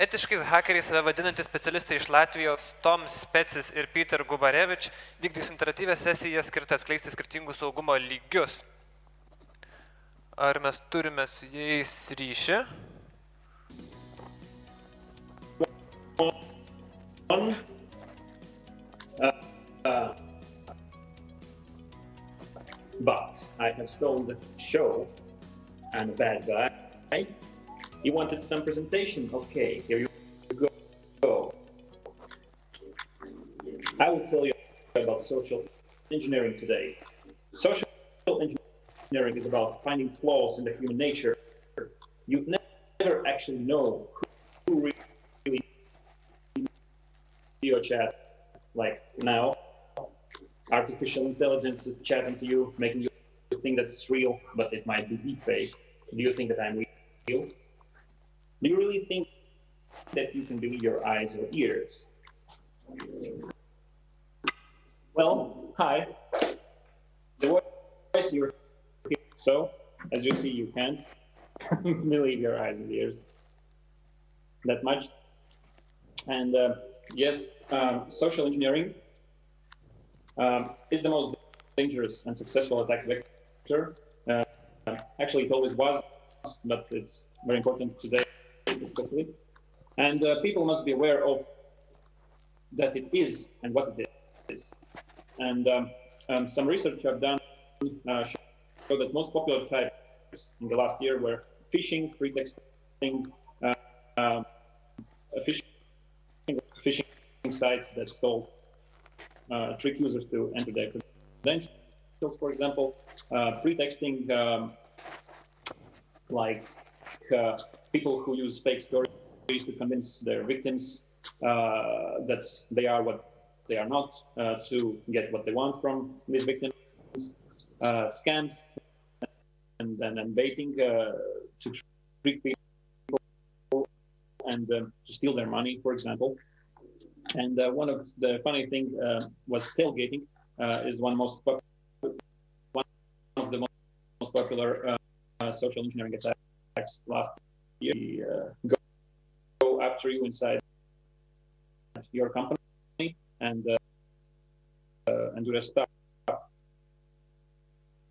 Etiškais hakeriais save vadinantys specialistai iš Latvijos Tom Specis ir Peter Gubarevič vykdys interaktyvę sesiją skirtą atskleisti skirtingų saugumo lygius. Ar mes turime su jais ryšį? Uh, uh, but I have stolen the show. I'm a bad guy. You wanted some presentation? Okay, here you go. I will tell you about social engineering today. Social engineering is about finding flaws in the human nature. You never actually know who really your chat like now artificial intelligence is chatting to you making you think that's real but it might be deep fake do you think that i'm real do you really think that you can believe your eyes or ears? Well hi. The voice you're so as you see you can't believe your eyes and ears that much. And uh, yes, um, social engineering um, is the most dangerous and successful attack vector. Uh, actually, it always was, but it's very important today, especially. And uh, people must be aware of that it is and what it is. And um, um some research I've done uh, show that most popular types in the last year were phishing, pretexting, uh, uh, phishing phishing sites that stole uh, trick users to enter their credentials, for example, uh, pretexting um, like uh, people who use fake stories to convince their victims uh, that they are what they are not, uh, to get what they want from these victims, uh, scams, and then and baiting to trick people and um, to steal their money, for example. And uh, one of the funny thing uh, was tailgating uh, is one most one of the most, popular uh, social engineering attacks last year. Go, go, after you inside your company and and do the stuff.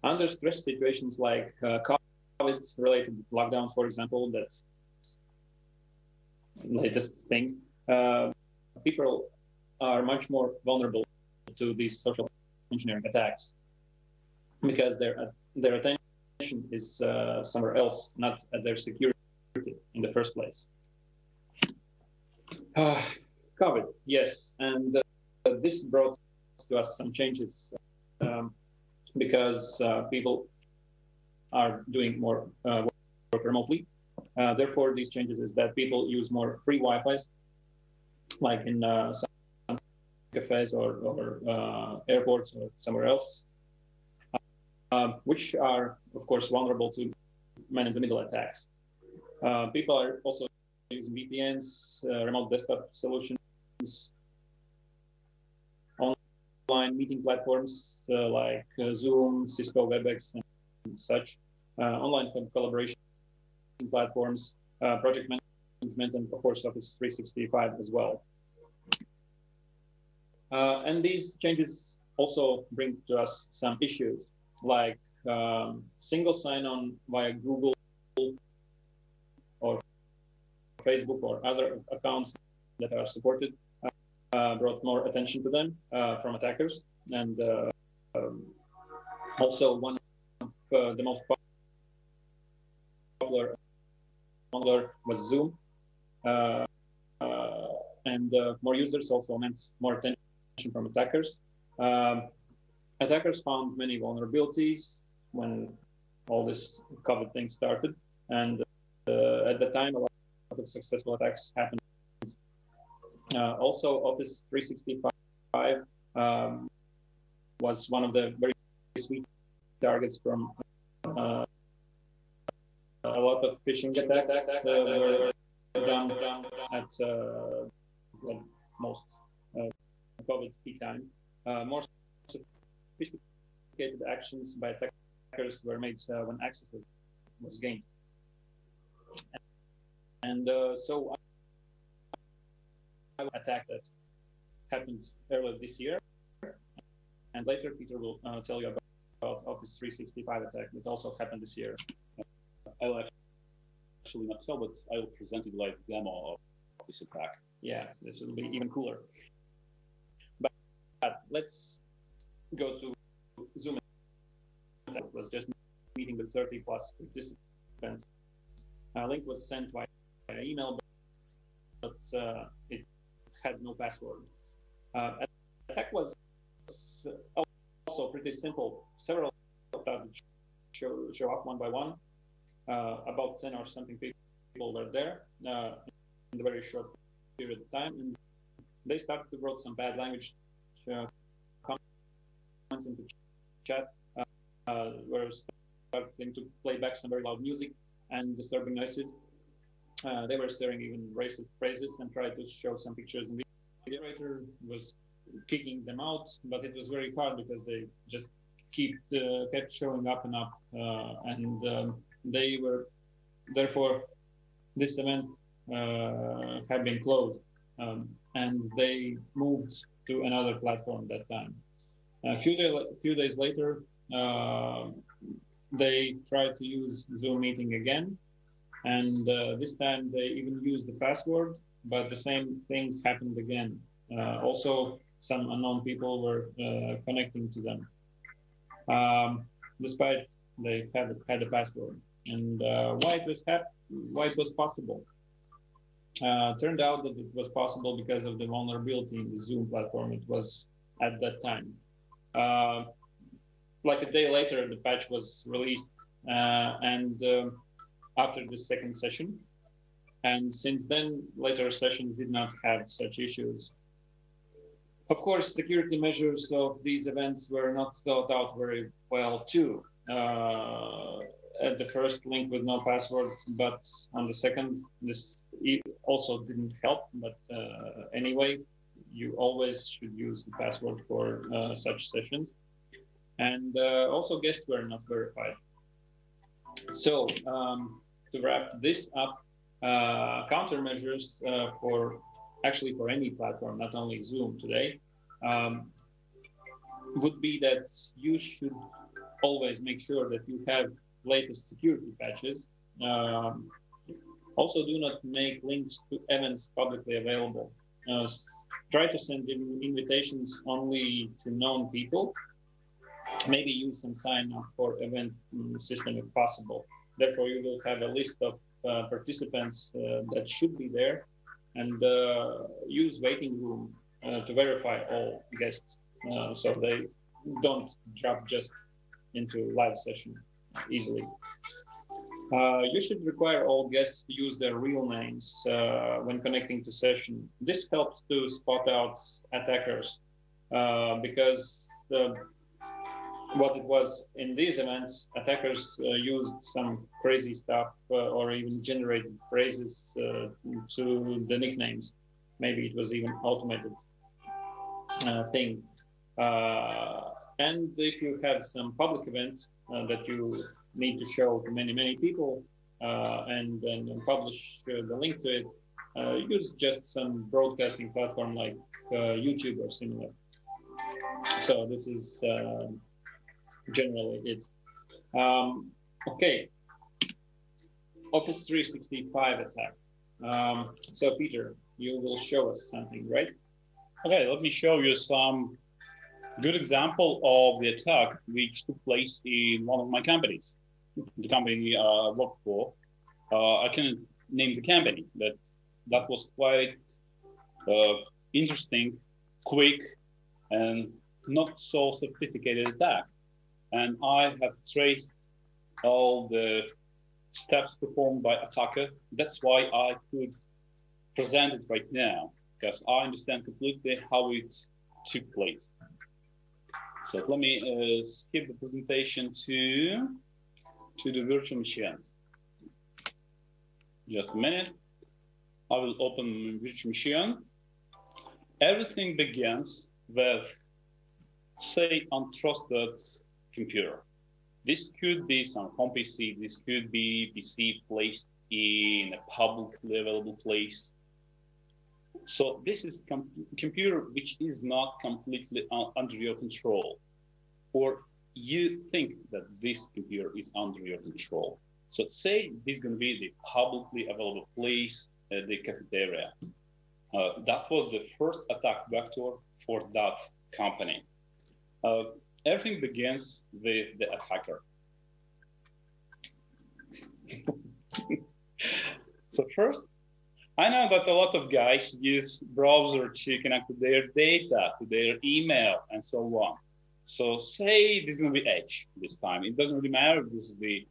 Under stress situations like COVID-related lockdowns, for example, that's latest thing. Uh, people are much more vulnerable to these social engineering attacks because their their attention is uh, somewhere else, not at their security first place. Uh, COVID, yes, and uh, this brought to us some changes um, because uh, people are doing more uh, work remotely. Uh, therefore, these changes is that people use more free Wi-Fi's like in uh, some cafes or, or airports or somewhere else, uh, which are, of course, vulnerable to man-in-the-middle attacks. Uh, people are also using VPNs, uh, remote desktop solutions, online meeting platforms uh, like Zoom, Cisco WebEx, and such, online collaboration platforms, project management, and of course Office 365 as well. Uh, and these changes also bring to us some issues like um, single sign-on via Google or Facebook or other accounts that are supported uh, brought more attention to them uh, from attackers. And uh, um, also one of uh, the most popular was Zoom. Uh, and more users also meant more attention from attackers. Um, attackers found many vulnerabilities when all this COVID thing started, and uh, at the time, a of successful attacks happened. Uh, also, Office 365 um, was one of the very sweet targets from uh, a lot of phishing attacks uh, were done at uh, well, most uh, COVID peak time. More sophisticated actions by attackers were made when access was gained. And uh, so attack that happened earlier this year. And later, Peter will uh, tell you about, about Office 365 attack that also happened this year. I'll actually not tell, but I will present you live demo of this attack. Yeah, this will be even cooler. But, but let's go to Zoom. It was just meeting with 30 plus participants. A link was sent via email, but uh, it had no password. Uh, attack was also pretty simple. Several show, show up one by one. Uh, about 10 or something people were there uh, in a very short period of time. And they started to write some bad language uh, comments into chat. Uh, were starting to play back some very loud music and disturbing noises. Uh, they were sharing even racist phrases and tried to show some pictures. And the moderator was kicking them out, but it was very hard because they just keep uh, kept showing up and up, uh, and um, they were therefore this event uh, had been closed, um, and they moved to another platform that time. A few, day, few days later, uh, they tried to use Zoom meeting again, and uh, this time they even used the password, but the same thing happened again. Uh, also, some unknown people were uh, connecting to them, um, despite they had had a password. And why it was hap- why it was possible? Uh, turned out that it was possible because of the vulnerability in the Zoom platform. It was at that time. Uh, like a day later, the patch was released, uh, and um, after the second session, and since then, later sessions did not have such issues. Of course, security measures of these events were not thought out very well too. Uh, at the first link with no password, but on the second, this also didn't help. But uh, anyway, you always should use the password for uh, such sessions. And uh, also, guests were not verified. So, um, to wrap this up, uh, countermeasures uh, for actually for any platform, not only Zoom today, um, would be that you should always make sure that you have latest security patches. Um, also, do not make links to events publicly available. Uh, try to send in invitations only to known people. Maybe use some sign up for event mm, system if possible. Therefore, you will have a list of uh, participants uh, that should be there and uh, use waiting room to verify all guests so they don't drop just into live session easily. Uh, you should require all guests to use their real names uh, when connecting to session. This helps to spot out attackers uh, because the, what it was in these events, attackers uh, used some crazy stuff uh, or even generated phrases uh, to the nicknames. Maybe it was even automated thing. and if you have some public event uh, that you need to show to many, many people uh, and then publish uh, the link to it, use just some broadcasting platform like YouTube or similar. So this is generally it. Um, okay, Office 365 attack. Um, so Peter, you will show us something, right? Okay, let me show you some good example of the attack which took place in one of my companies, the company uh, I work for. Uh, I can name the company, but that was quite uh, interesting, quick, and not so sophisticated attack. And I have traced all the steps performed by attacker. That's why I could present it right now, because I understand completely how it took place. So let me uh, skip the presentation to, to the virtual machines. Just a minute. I will open virtual machine. Everything begins with, say, untrusted computer. This could be some home PC. This could be PC placed in a publicly available place. So this is com- computer which is not completely un- under your control, or you think that this computer is under your control. So say this is going to be the publicly available place, uh, the cafeteria. Uh, that was the first attack vector for that company. Uh, everything begins with the attacker. so first, I know that a lot of guys use browser to connect their data, to their email, and so on. So say this is going to be Edge this time. It doesn't really matter if this is the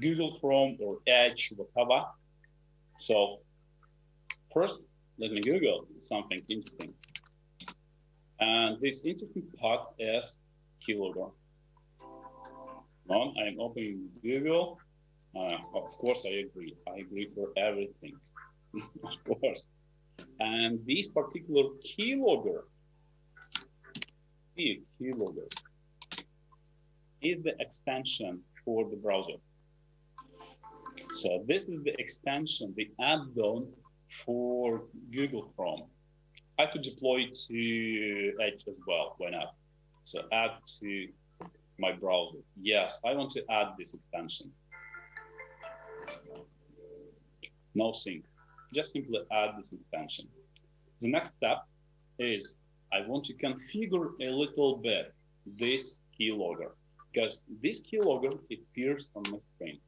Google Chrome or Edge, whatever. So first, let me Google something interesting. And this interesting part is keylogger. On, I'm opening Google. Uh, of course, I agree. I agree for everything, of course. And this particular keylogger, keylogger, is the extension for the browser. So this is the extension, the add-on for Google Chrome. I could deploy to Edge as well. Why not? So add to my browser. Yes, I want to add this extension. No sync. Just simply add this extension. The next step is I want to configure a little bit this keylogger because this keylogger appears on my screen.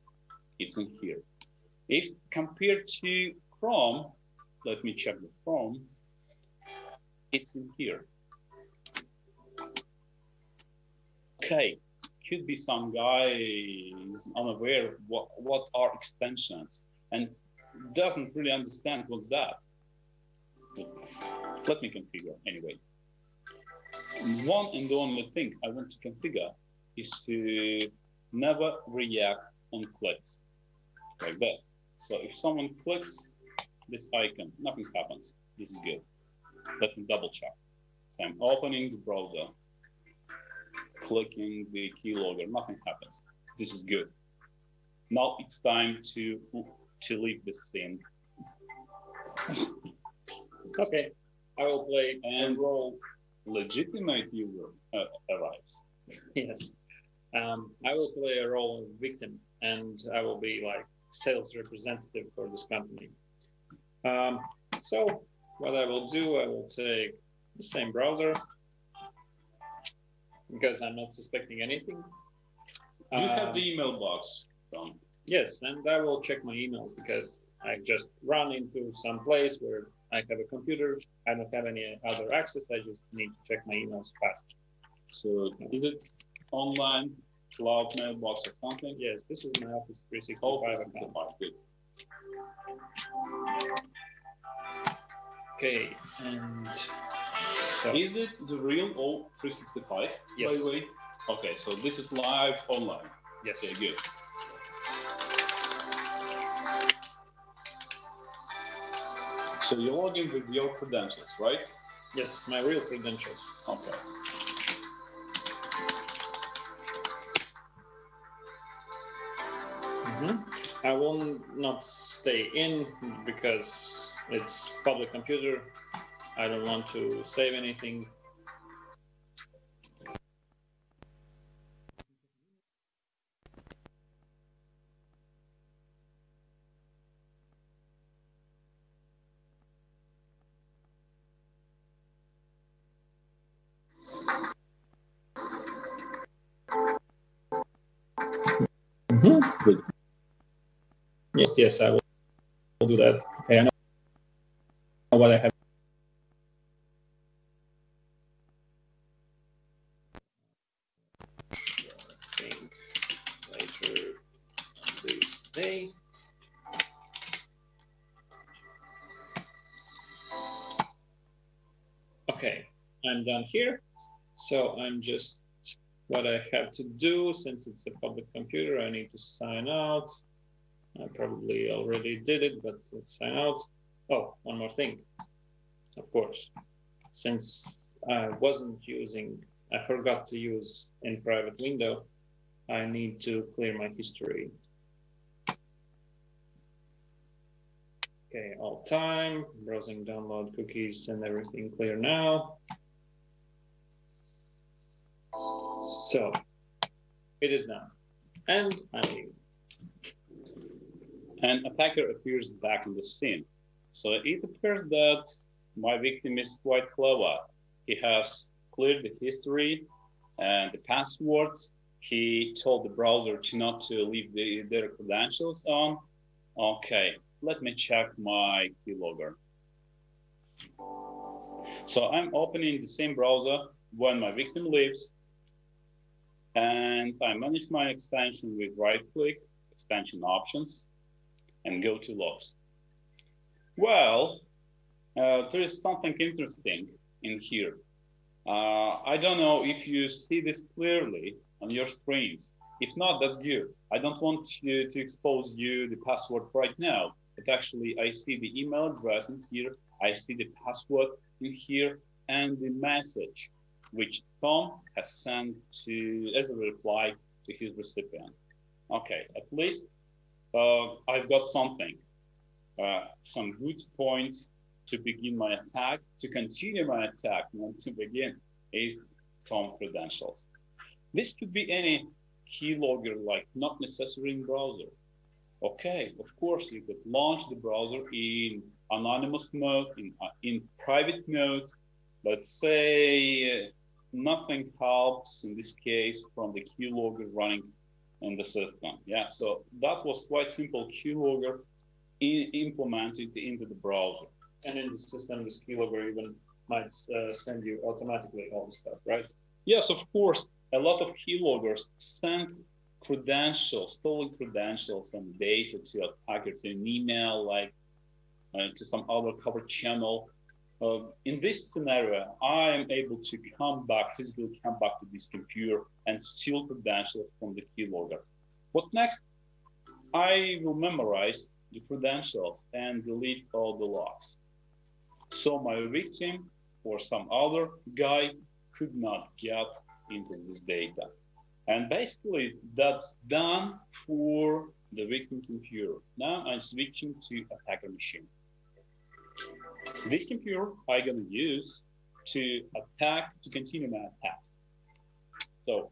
It's in here. If compared to Chrome, let me check the Chrome, it's in here. Okay, could be some guy is unaware what, what are extensions and doesn't really understand what's that. Let me configure anyway. One and the only thing I want to configure is to never react on clicks like this. So if someone clicks this icon, nothing happens. This is good. Let me double check. So I'm opening the browser, clicking the keylogger, nothing happens. This is good. Now it's time to to leave the scene. Okay, I will play and roll legitimate user uh, arrives. Yes. Um, I will play a role of victim and I will be like sales representative for this company. Um, so what I will do, I will take the same browser because I'm not suspecting anything. Do you have uh, the email box? Tom? Yes, and I will check my emails because I just run into some place where I have a computer. I don't have any other access. I just need to check my emails fast. So is it online cloud mailbox or something? Yes, this is my Office 365 Oh, account. good. Okay, and so Is it the real O 365? Yes. By the way. Okay, so this is live online. yes, Okay, good. So you log in with your credentials, right? yes, my real credentials. Okay. Mhm. I will not stay in because it's public computer. I don't want to save anything. Mm-hmm. Good. Yes, yes, I will do that. Okay, I know what I have. Here. So I'm just what I have to do since it's a public computer. I need to sign out. I probably already did it, but let's sign out. Oh, one more thing. Of course, since I wasn't using, I forgot to use in private window, I need to clear my history. Okay, all time, browsing download cookies and everything clear now. So it is done. And I'm leaving. An attacker appears back in the scene. So it appears that my victim is quite clever. He has cleared the history and the passwords. He told the browser to not to leave the, their credentials on. Okay, let me check my keylogger. So I'm opening the same browser when my victim leaves, and I manage my extension with right click, extension options, and go to logs. Well, uh, there is something interesting in here. Uh, I don't know if you see this clearly on your screens. If not, that's good. I don't want to, to expose you the password right now, but actually I see the email address in here, I see the password in here, and the message which Tom has sent to as a reply to his recipient. Okay, at least uh, I've got something, uh, some good points to begin my attack, to continue my attack, and to begin, is Tom credentials. This could be any keylogger, like not necessarily in browser. Okay, of course, you could launch the browser in anonymous mode, in, uh, in private mode. Let's say uh, nothing helps in this case from the keylogger running in the system. Yeah, so that was quite simple keylogger in, implemented into the browser. And in the system, this keylogger even might uh, send you automatically all the stuff, right? Yes, of course. A lot of keyloggers send credentials, stolen credentials and data to your attacker to an email, like uh, to some other covered channel. Uh, in this scenario, I am able to come back, physically come back to this computer and steal credentials from the keylogger. What next? I will memorize the credentials and delete all the logs. So my victim or some other guy could not get into this data. And basically that's done for the victim computer. Now I'm switching to attacker machine. This computer I'm gonna use to attack, to continue my attack. So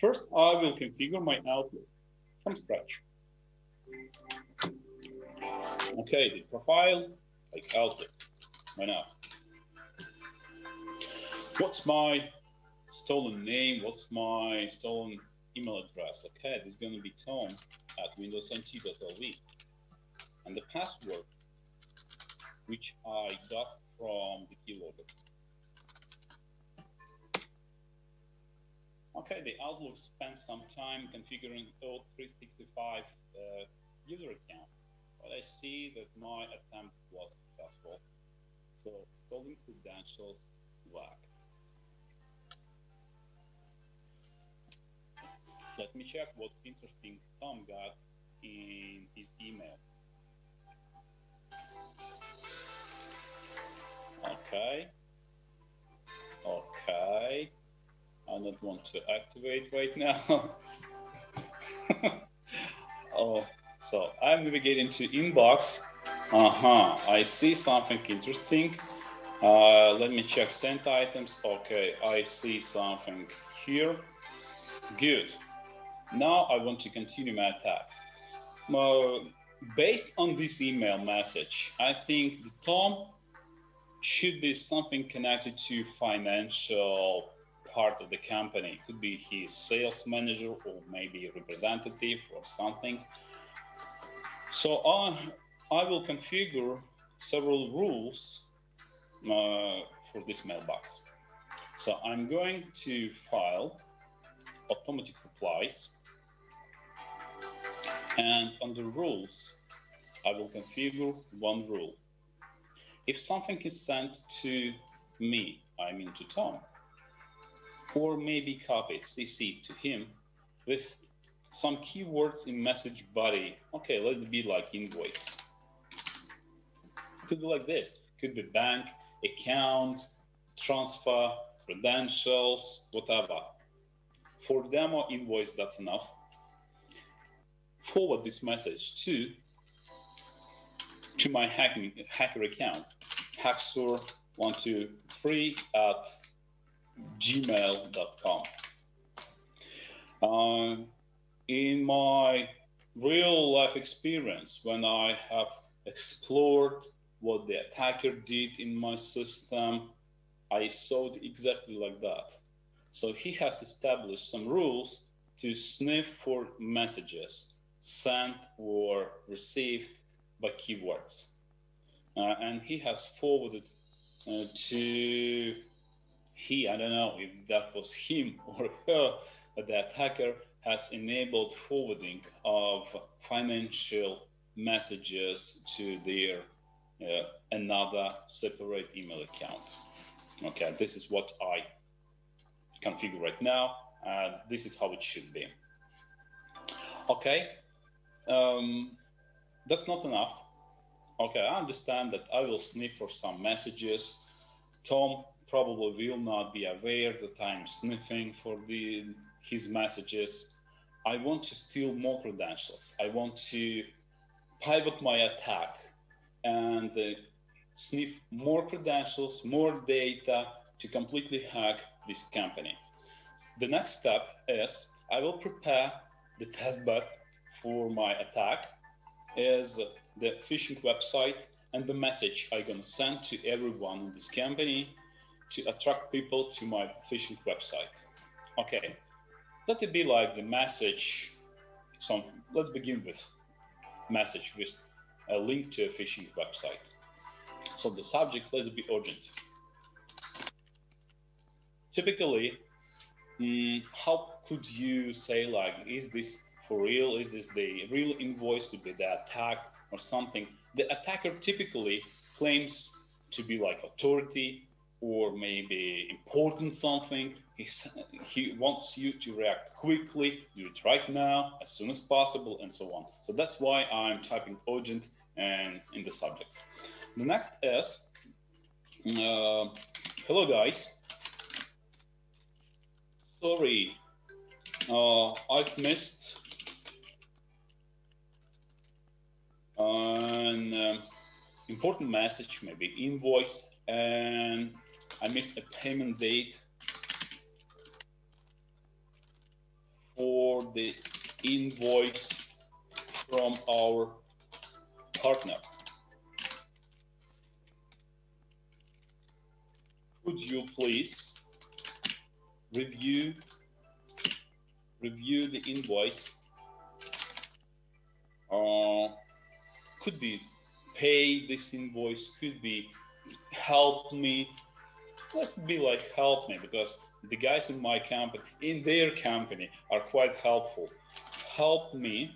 first I will configure my Outlook from scratch. Okay, the profile, like Outlook, why not? What's my stolen name? What's my stolen email address? Okay, this is going to be Tom at windowsnt.lv. And the password, which I got from the keylogger. Okay, the Outlook spent some time configuring old 365 uh, user account, but I see that my attempt was successful. So, stolen credentials, black. Let me check what interesting Tom got in his email. Okay. Okay. I don't want to activate right now. oh, so I'm navigating to inbox. Uh-huh. I see something interesting. Uh, let me check sent items. Okay, I see something here. Good. Now I want to continue my attack. Uh, based on this email message, I think the Tom should be something connected to financial part of the company. Could be his sales manager or maybe representative or something. So uh, I will configure several rules uh, for this mailbox. So I'm going to file automatic replies and under rules, I will configure one rule. If something is sent to me, I mean to Tom, or maybe copied, CC to him with some keywords in message body. Okay, let it be like invoice. Could be like this. Could be bank, account, transfer, credentials, whatever. For demo invoice, that's enough forward this message to to my hacking, hacker account, hacksaw123 at gmail.com. Uh, in my real life experience, when I have explored what the attacker did in my system, I saw it exactly like that. So he has established some rules to sniff for messages sent or received by keywords. Uh, and he has forwarded uh, to he, I don't know if that was him or her, but the attacker has enabled forwarding of financial messages to their uh, another separate email account. Okay, this is what I configure right now, and this is how it should be. Okay, um, that's not enough. Okay, I understand that I will sniff for some messages. Tom probably will not be aware that I'm sniffing for the his messages. I want to steal more credentials. I want to pivot my attack and uh, sniff more credentials, more data to completely hack this company. The next step is I will prepare the testbed for my attack is the phishing website and the message I'm gonna send to everyone in this company to attract people to my phishing website. Okay, let it be like the message. Some let's begin with message with a link to a phishing website. So the subject let it be urgent. Typically, mm, how could you say like, is this for real? Is this the real invoice? Could be the attack or something? The attacker typically claims to be like authority or maybe important something. He's, he wants you to react quickly, do it right now, as soon as possible, and so on. So that's why I'm typing urgent and in the subject. The next is uh, hello guys. Sorry, uh, I've missed an uh, important message, maybe invoice, and I missed a payment date for the invoice from our partner. Could you please review review the invoice? Uh, could be pay this invoice, could be help me let be like help me because the guys in my company in their company are quite helpful. Help me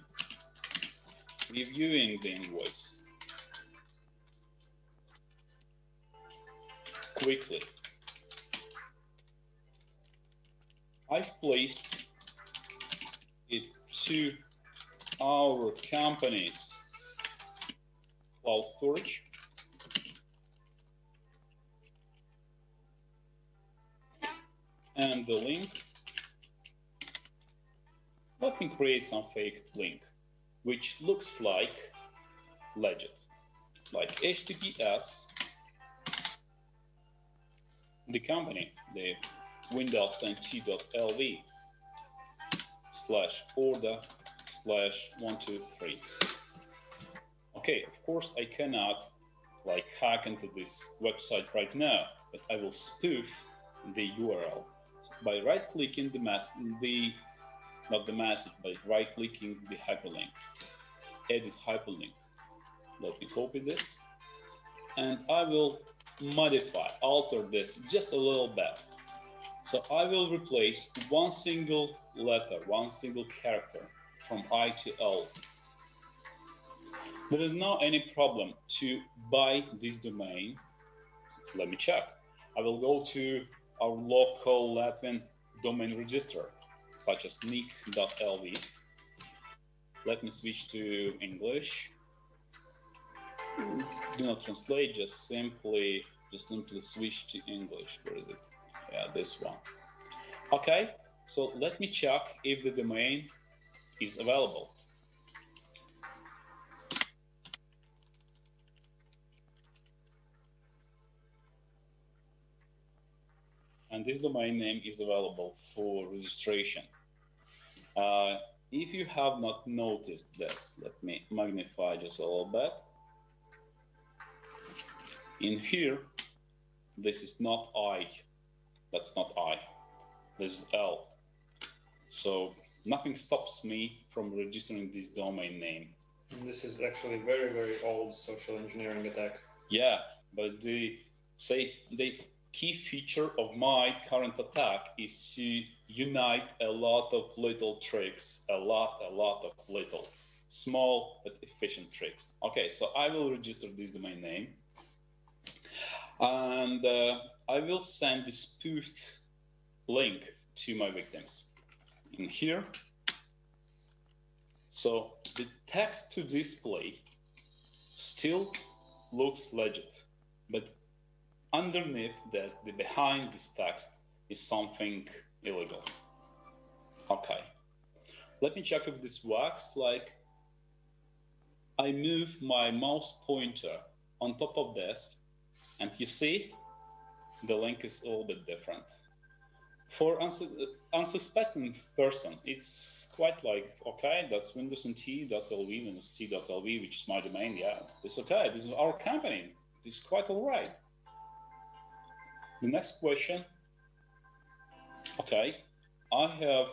reviewing the invoice quickly. I've placed it to our company's cloud storage and the link. Let me create some fake link, which looks like legit, like HTTPS. The company, the Windows NT.lv slash order slash one two three. Okay, of course I cannot like hack into this website right now, but I will spoof the URL by right clicking the mass the not the message by right clicking the hyperlink. Edit hyperlink. Let me copy this. And I will modify alter this just a little bit. So I will replace one single letter one single character from I to L there is no any problem to buy this domain let me check I will go to our local Latvian domain register, such as nick.lv. Let me switch to English. Do not translate, just simply just simply switch to English. Where is it? Yeah, this one. Okay, so let me check if the domain is available. And this domain name is available for registration. Uh, if you have not noticed this, let me magnify just a little bit. In here, this is not I. That's not I. This is L. So nothing stops me from registering this domain name. And this is actually very, very old social engineering attack. Yeah, but the say the key feature of my current attack is to unite a lot of little tricks, a lot, a lot of little, small but efficient tricks. Okay, so I will register this domain name, and uh, I will send the spoofed link to my victims in here. So the text to display still looks legit, but underneath this, the behind this text is something illegal. Okay, let me check if this works. Like, I move my mouse pointer on top of this, and you see the link is a little bit different. For unsu- unsuspecting person, it's quite like, okay, that's Windows NT.lv, Windows T.lv, which is my domain. Yeah, it's okay. This is our company. It's quite all right. The next question. Okay, I have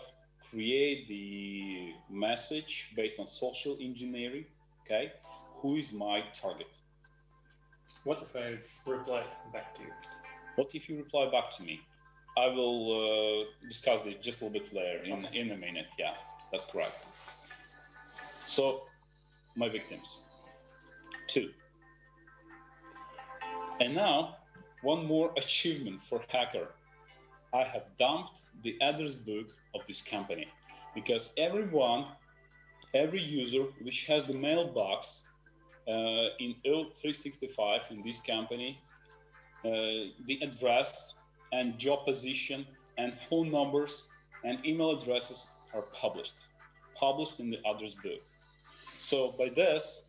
created the message based on social engineering. Okay, who is my target? What if I reply back to you? What if you reply back to me? I will uh, discuss this just a little bit later in, Okay. in a minute. Yeah, that's correct. So, my victims. Two. And now, one more achievement for hacker. I have dumped the address book of this company because everyone, every user which has the mailbox uh, in O365 in this company uh, the address and job position and phone numbers and email addresses are published, published in the address book. So by this,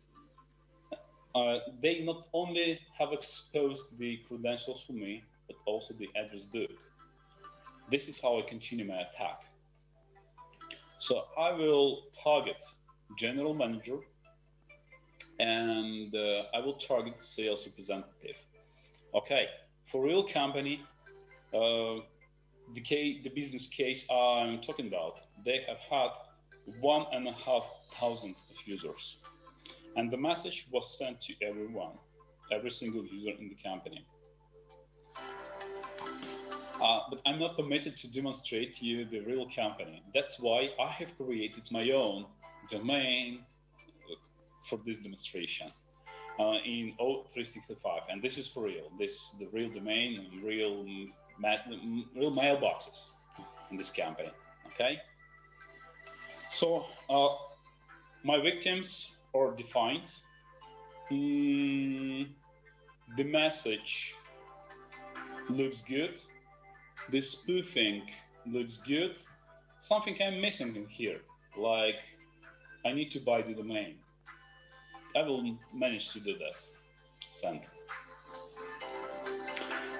uh, they not only have exposed the credentials for me, but also the address book. This is how I continue my attack. So I will target general manager and uh, I will target sales representative. Okay, for real company, uh, the case, the business case I'm talking about, they have had one and a half thousand of users, and the message was sent to everyone, every single user in the company. Uh, but I'm not permitted to demonstrate to you the real company. That's why I have created my own domain uh, for this demonstration uh, in O365, and this is for real. This is the real domain and real real mailboxes in this company. Okay. So uh, my victims are defined. Mm, the message looks good. The spoofing looks good. Something I'm missing in here, like I need to buy the domain. I will manage to do this. Send.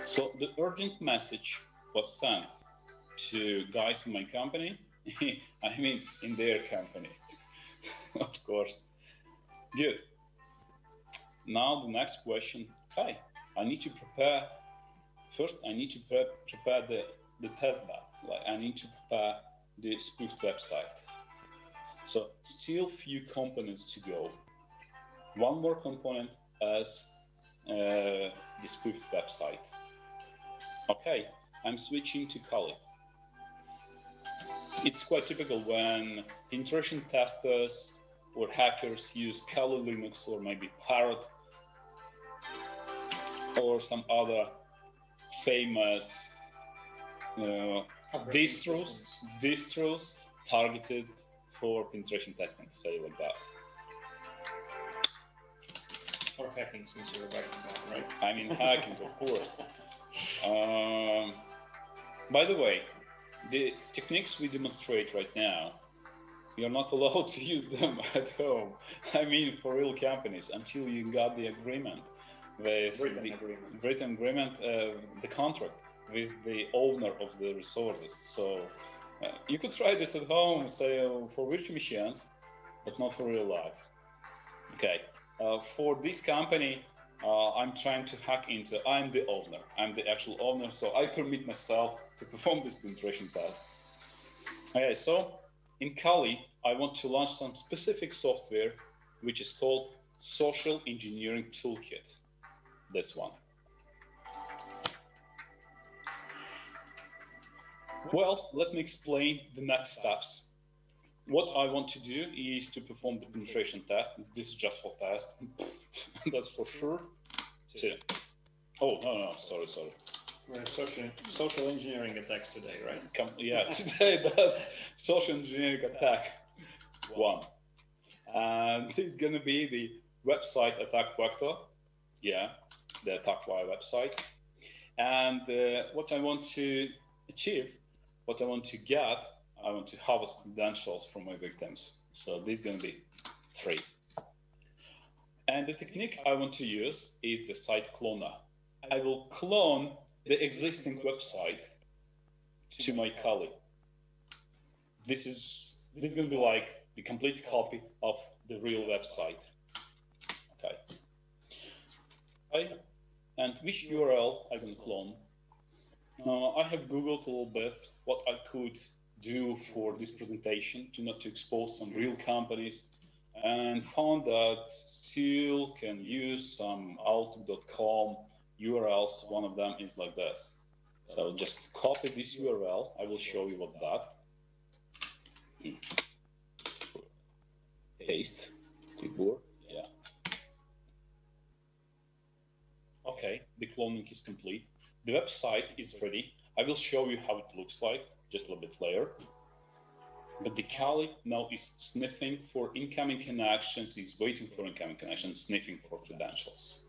So the urgent message was sent to guys in my company. I mean, in their company, of course. Good. Now the next question. Okay, I need to prepare. First, I need to pre- prepare the the test bed. Like I need to prepare the spoofed website. So still few components to go one more component as uh, the spoofed website. Okay, I'm switching to Kali. It's quite typical when penetration testers or hackers use Kali Linux or maybe Parrot or some other famous uh, distros, distros targeted for penetration testing, say like that. Or hacking, since you're writing down, right? I mean, hacking, of course. Um, by the way, the techniques we demonstrate right now, you're not allowed to use them at home. I mean, for real companies, until you got the agreement with Written the agreement. written agreement, uh, the contract with the owner of the resources. So uh, you could try this at home, say uh, for virtual machines, but not for real life. Okay, uh, for this company, uh, I'm trying to hack into. I'm the owner. I'm the actual owner, so I permit myself to perform this penetration test. Okay, so in Kali, I want to launch some specific software, which is called Social Engineering Toolkit. This one. Well, let me explain the next steps. What I want to do is to perform the penetration test. This is just for test. That's for sure. Two. Oh, no, no, sorry, sorry. Social, social engineering attacks today, right? Yeah, today that's social engineering attack one. And this is going to be the website attack vector. Yeah, the attack via website. And uh, what I want to achieve what I want to get, I want to harvest credentials from my victims. So this is going to be three. And the technique I want to use is the site cloner. I will clone the existing website to my colleague. This is this is going to be like the complete copy of the real website. Okay. okay. and which URL I can clone uh, I have Googled a little bit what I could do for this presentation to not to expose some real companies and found that still can use some outlook.com URLs. One of them is like this. So just copy this URL. I will show you what's that. Paste, clipboard, yeah. Okay, the cloning is complete. The website is ready. I will show you how it looks like just a little bit later. But the Kali now is sniffing for incoming connections, is waiting for incoming connections, sniffing for credentials.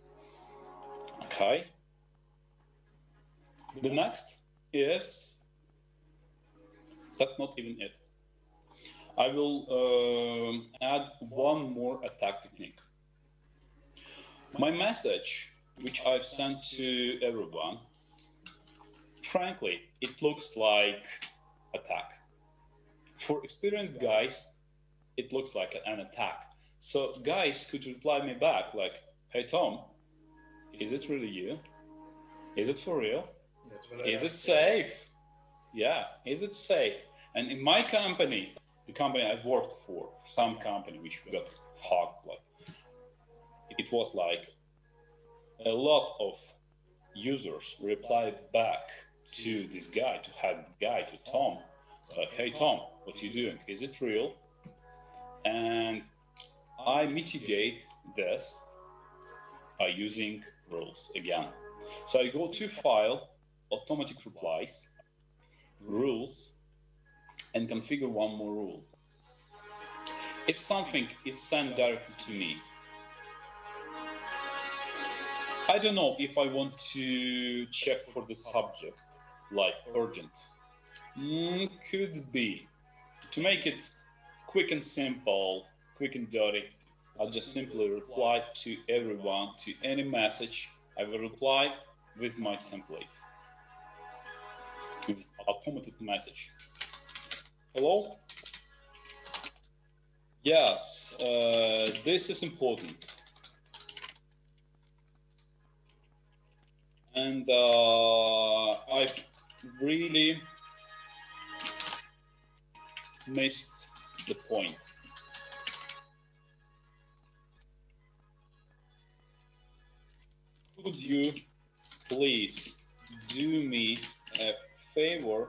Okay. The next is that's not even it. I will um, add one more attack technique. My message, which I've sent to everyone, frankly, it looks like attack. For experienced guys, it looks like an attack. So guys could reply me back like, "Hey Tom, is it really you? Is it for real? Is it safe? Yeah, is it safe?" And in my company, the company I've worked for, some company which got hacked, like it was like a lot of users replied back to this guy, to have guy, to Tom, like, hey Tom, what are you doing? Is it real? And I mitigate this by using rules again. So I go to file, automatic replies, rules, and configure one more rule. If something is sent directly to me, I don't know if I want to check for the subject like urgent? Mm, could be. To make it quick and simple, quick and dirty, I'll just simply reply to everyone, to any message. I will reply with my template, with automated message. Hello? Yes, uh, this is important. And uh, I've really missed the point. Could you please do me a favor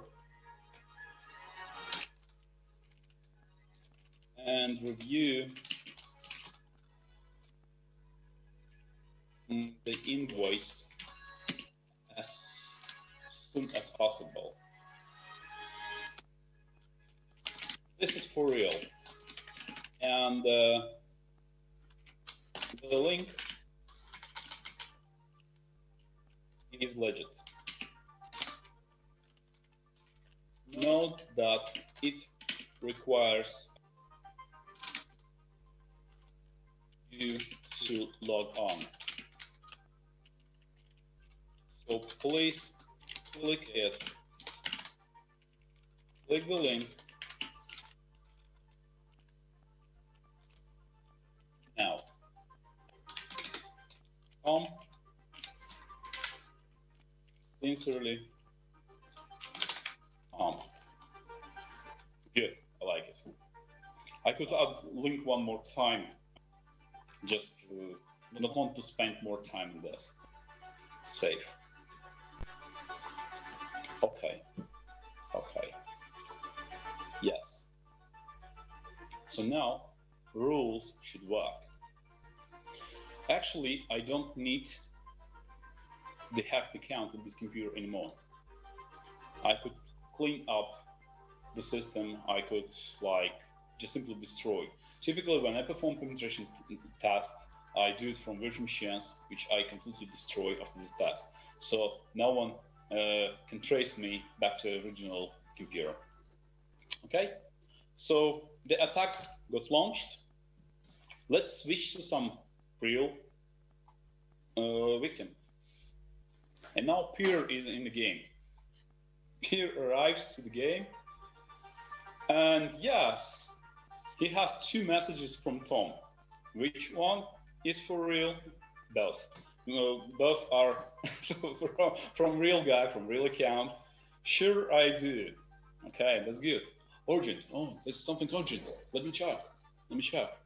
and review the invoice as soon as possible. This is for real. And uh, the link is legit. Note that it requires you to log on. So please click it. Click the link. Now, Tom, sincerely, Tom. Good, I like it. I could add link one more time. Just uh, don't want to spend more time on this. Save. Okay. Okay. Yes. So now rules should work. Actually, I don't need the hacked account in this computer anymore. I could clean up the system. I could like just simply destroy. Typically, when I perform penetration tests, I do it from virtual machines, which I completely destroy after this test. So no one uh, can trace me back to the original computer. Okay, so the attack got launched. Let's switch to some real uh, victim. And now Peter is in the game. Peter arrives to the game, and yes, he has two messages from Tom. Which one is for real? Both. You know, both are from, from real guy, from real account. Sure, I do. Okay, that's good. Urgent. Oh, it's something urgent. Let me check. Let me check.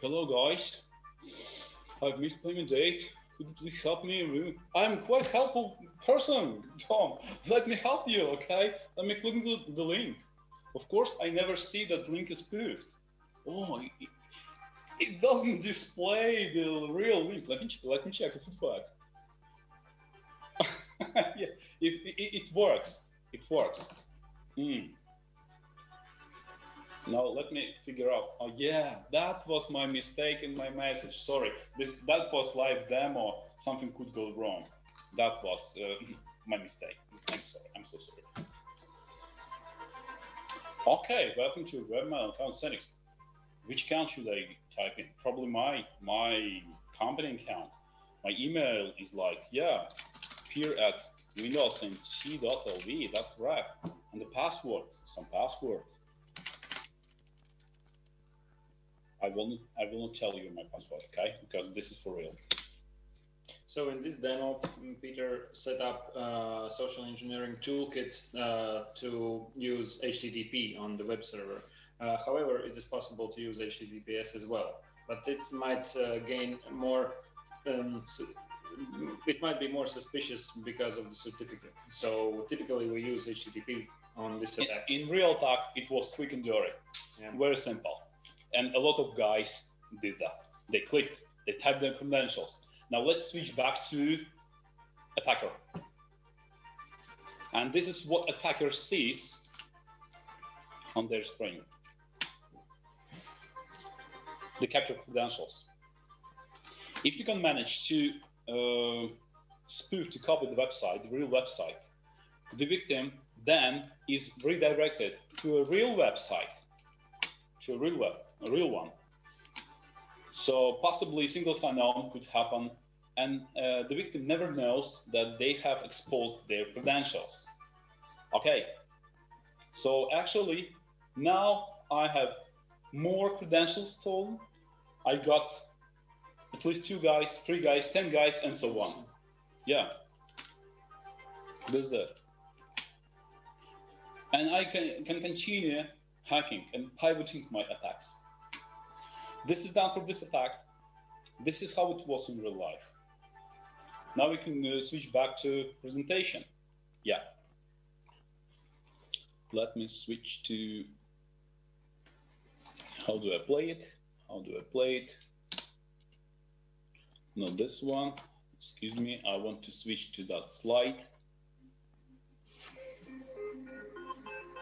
Hello, guys. I've missed payment date. Could you please help me? I'm quite helpful person, Tom. Let me help you, okay? Let me click the, the link. Of course, I never see that link is spoofed. Oh, it, it doesn't display the real link. Let me let me check if it works. yeah, it, it, it, works. It works. Mm. Now let me figure out. Oh yeah, that was my mistake in my message. Sorry, this that was live demo. Something could go wrong. That was uh, my mistake. I'm sorry. I'm so sorry. Okay, welcome to webmail account settings. Which account should I type in? Probably my my company account. My email is like yeah, peer at Windows and C.lv. That's correct. And the password, some password. I will not, I will not tell you my password, okay? Because this is for real. So in this demo, Peter set up a social engineering toolkit uh, to use HTTP on the web server. Uh, however, it is possible to use HTTPS as well, but it might uh, gain more. Um, it might be more suspicious because of the certificate. So typically, we use HTTP on this attack. In, in, real attack, it was quick and dirty, yeah. very simple, and a lot of guys did that. They clicked, they typed their credentials. Now let's switch back to attacker, and this is what attacker sees on their screen the capture credentials. If you can manage to uh, spoof to copy the website, the real website, the victim then is redirected to a real website, to a real web, a real one. So possibly single sign-on could happen, and uh, the victim never knows that they have exposed their credentials. Okay, so actually now I have more credentials stolen. I got at least two guys, three guys, ten guys, and so on. Yeah. This is it. And I can, can continue hacking and pivoting my attacks. This is done for this attack. This is how it was in real life. Now we can uh, switch back to presentation. Yeah. Let me switch to how do I play it? How do I play it? Not this one. Excuse me, I want to switch to that slide.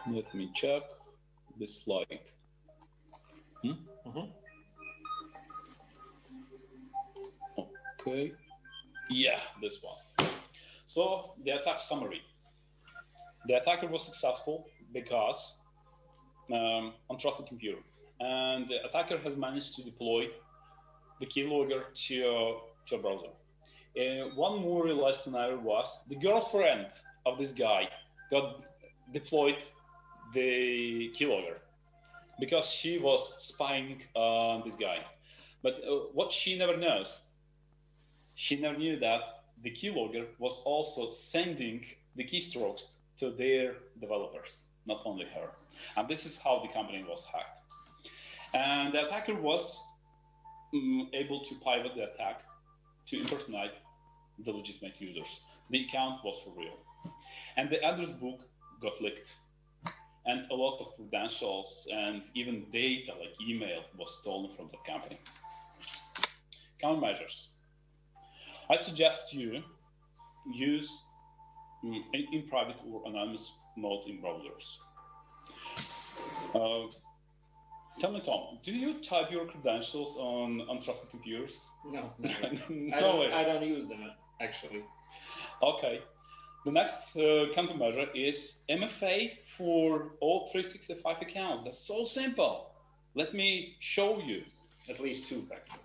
Let me check the slide. Hmm? Uh Okay. Yeah, this one. So the attack summary. The attacker was successful because um, untrusted computer and the attacker has managed to deploy the keylogger to, to a browser. Uh, one more real life scenario was the girlfriend of this guy got deployed the keylogger because she was spying on this guy. But uh, what she never knows, she never knew that the keylogger was also sending the keystrokes to their developers, not only her. And this is how the company was hacked. And the attacker was um, able to pivot the attack to impersonate the legitimate users. The account was for real. And the address book got leaked. And a lot of credentials and even data like email was stolen from the company. Countermeasures. I suggest you use mm, in, in private or anonymous mode in browsers. Uh, tell me, Tom, do you type your credentials on untrusted computers? No, no I, don't, way. I don't use them actually. Okay. The next uh, countermeasure is MFA for all 365 accounts. That's so simple. Let me show you. At least two factor.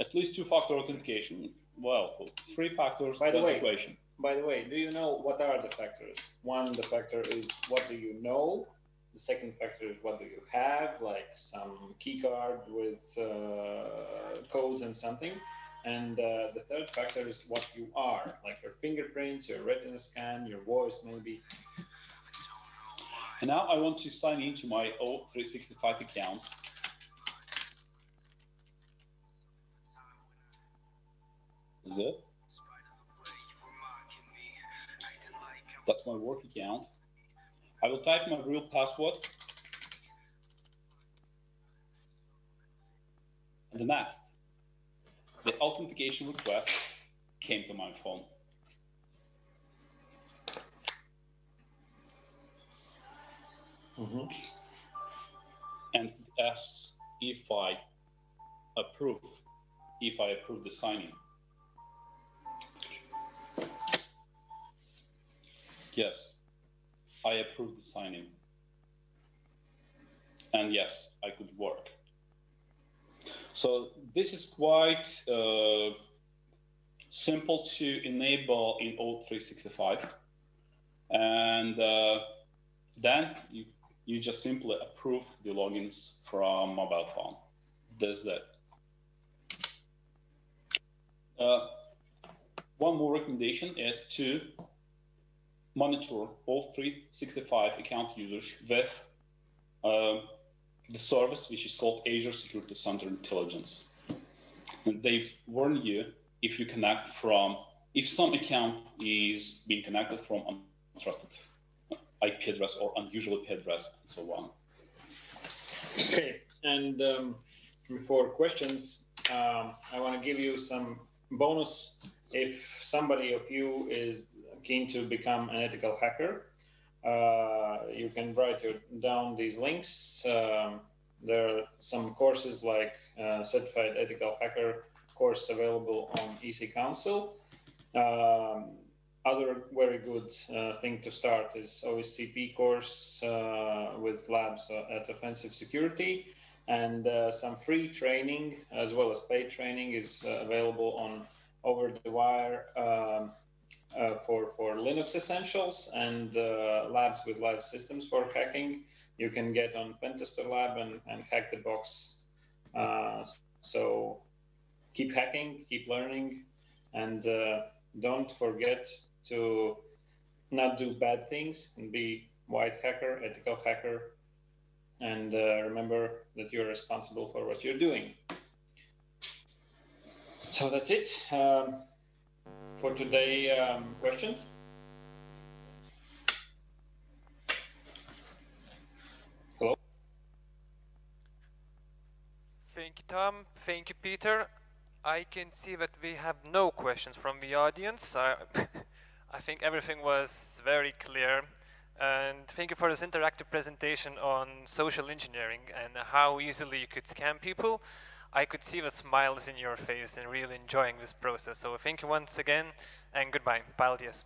At least two-factor authentication. Well, three factors By the way- equation. By the way, do you know what are the factors? One, the factor is what do you know? The second factor is what do you have, like some key card with uh, codes and something. And uh, the third factor is what you are, like your fingerprints, your retina scan, your voice, maybe. And now I want to sign into my O365 account. Is it? That's my work account. I will type my real password. And the next, the authentication request came to my phone. Mm-hmm. and it asks if I approve, if I approve the signing. Yes, I approve the signing. And yes, I could work. So this is quite uh, simple to enable in O365. And uh, then you you just simply approve the logins from mobile phone. That's it. Uh, one more recommendation is to monitor all 365 account users with uh, the service which is called Azure Security Center Intelligence. And they warn you if you connect from, if some account is being connected from untrusted IP address or unusual IP address and so on. Okay, and um, before questions, um, I want to give you some bonus. If somebody of you is keen to become an ethical hacker, uh, you can write your, down these links. Um, there are some courses like uh, Certified Ethical Hacker course available on EC Council. Um, other very good uh, thing to start is OSCP course uh, with labs uh, at Offensive Security, and uh, some free training as well as paid training is available on Over the Wire um, uh, for for Linux Essentials and labs with live systems for hacking. You can get on Pentester Lab and, and hack the box. so keep hacking, keep learning, and don't forget to not do bad things and be white hacker, ethical hacker, and uh, remember that you're responsible for what you're doing. So that's it um, for today. Um, questions? Hello. Thank you, Tom. Thank you, Peter. I can see that we have no questions from the audience. I, I think everything was very clear. And thank you for this interactive presentation on social engineering and how easily you could scam people. I could see the smiles in your face and really enjoying this process. So thank you once again and goodbye. Paldies.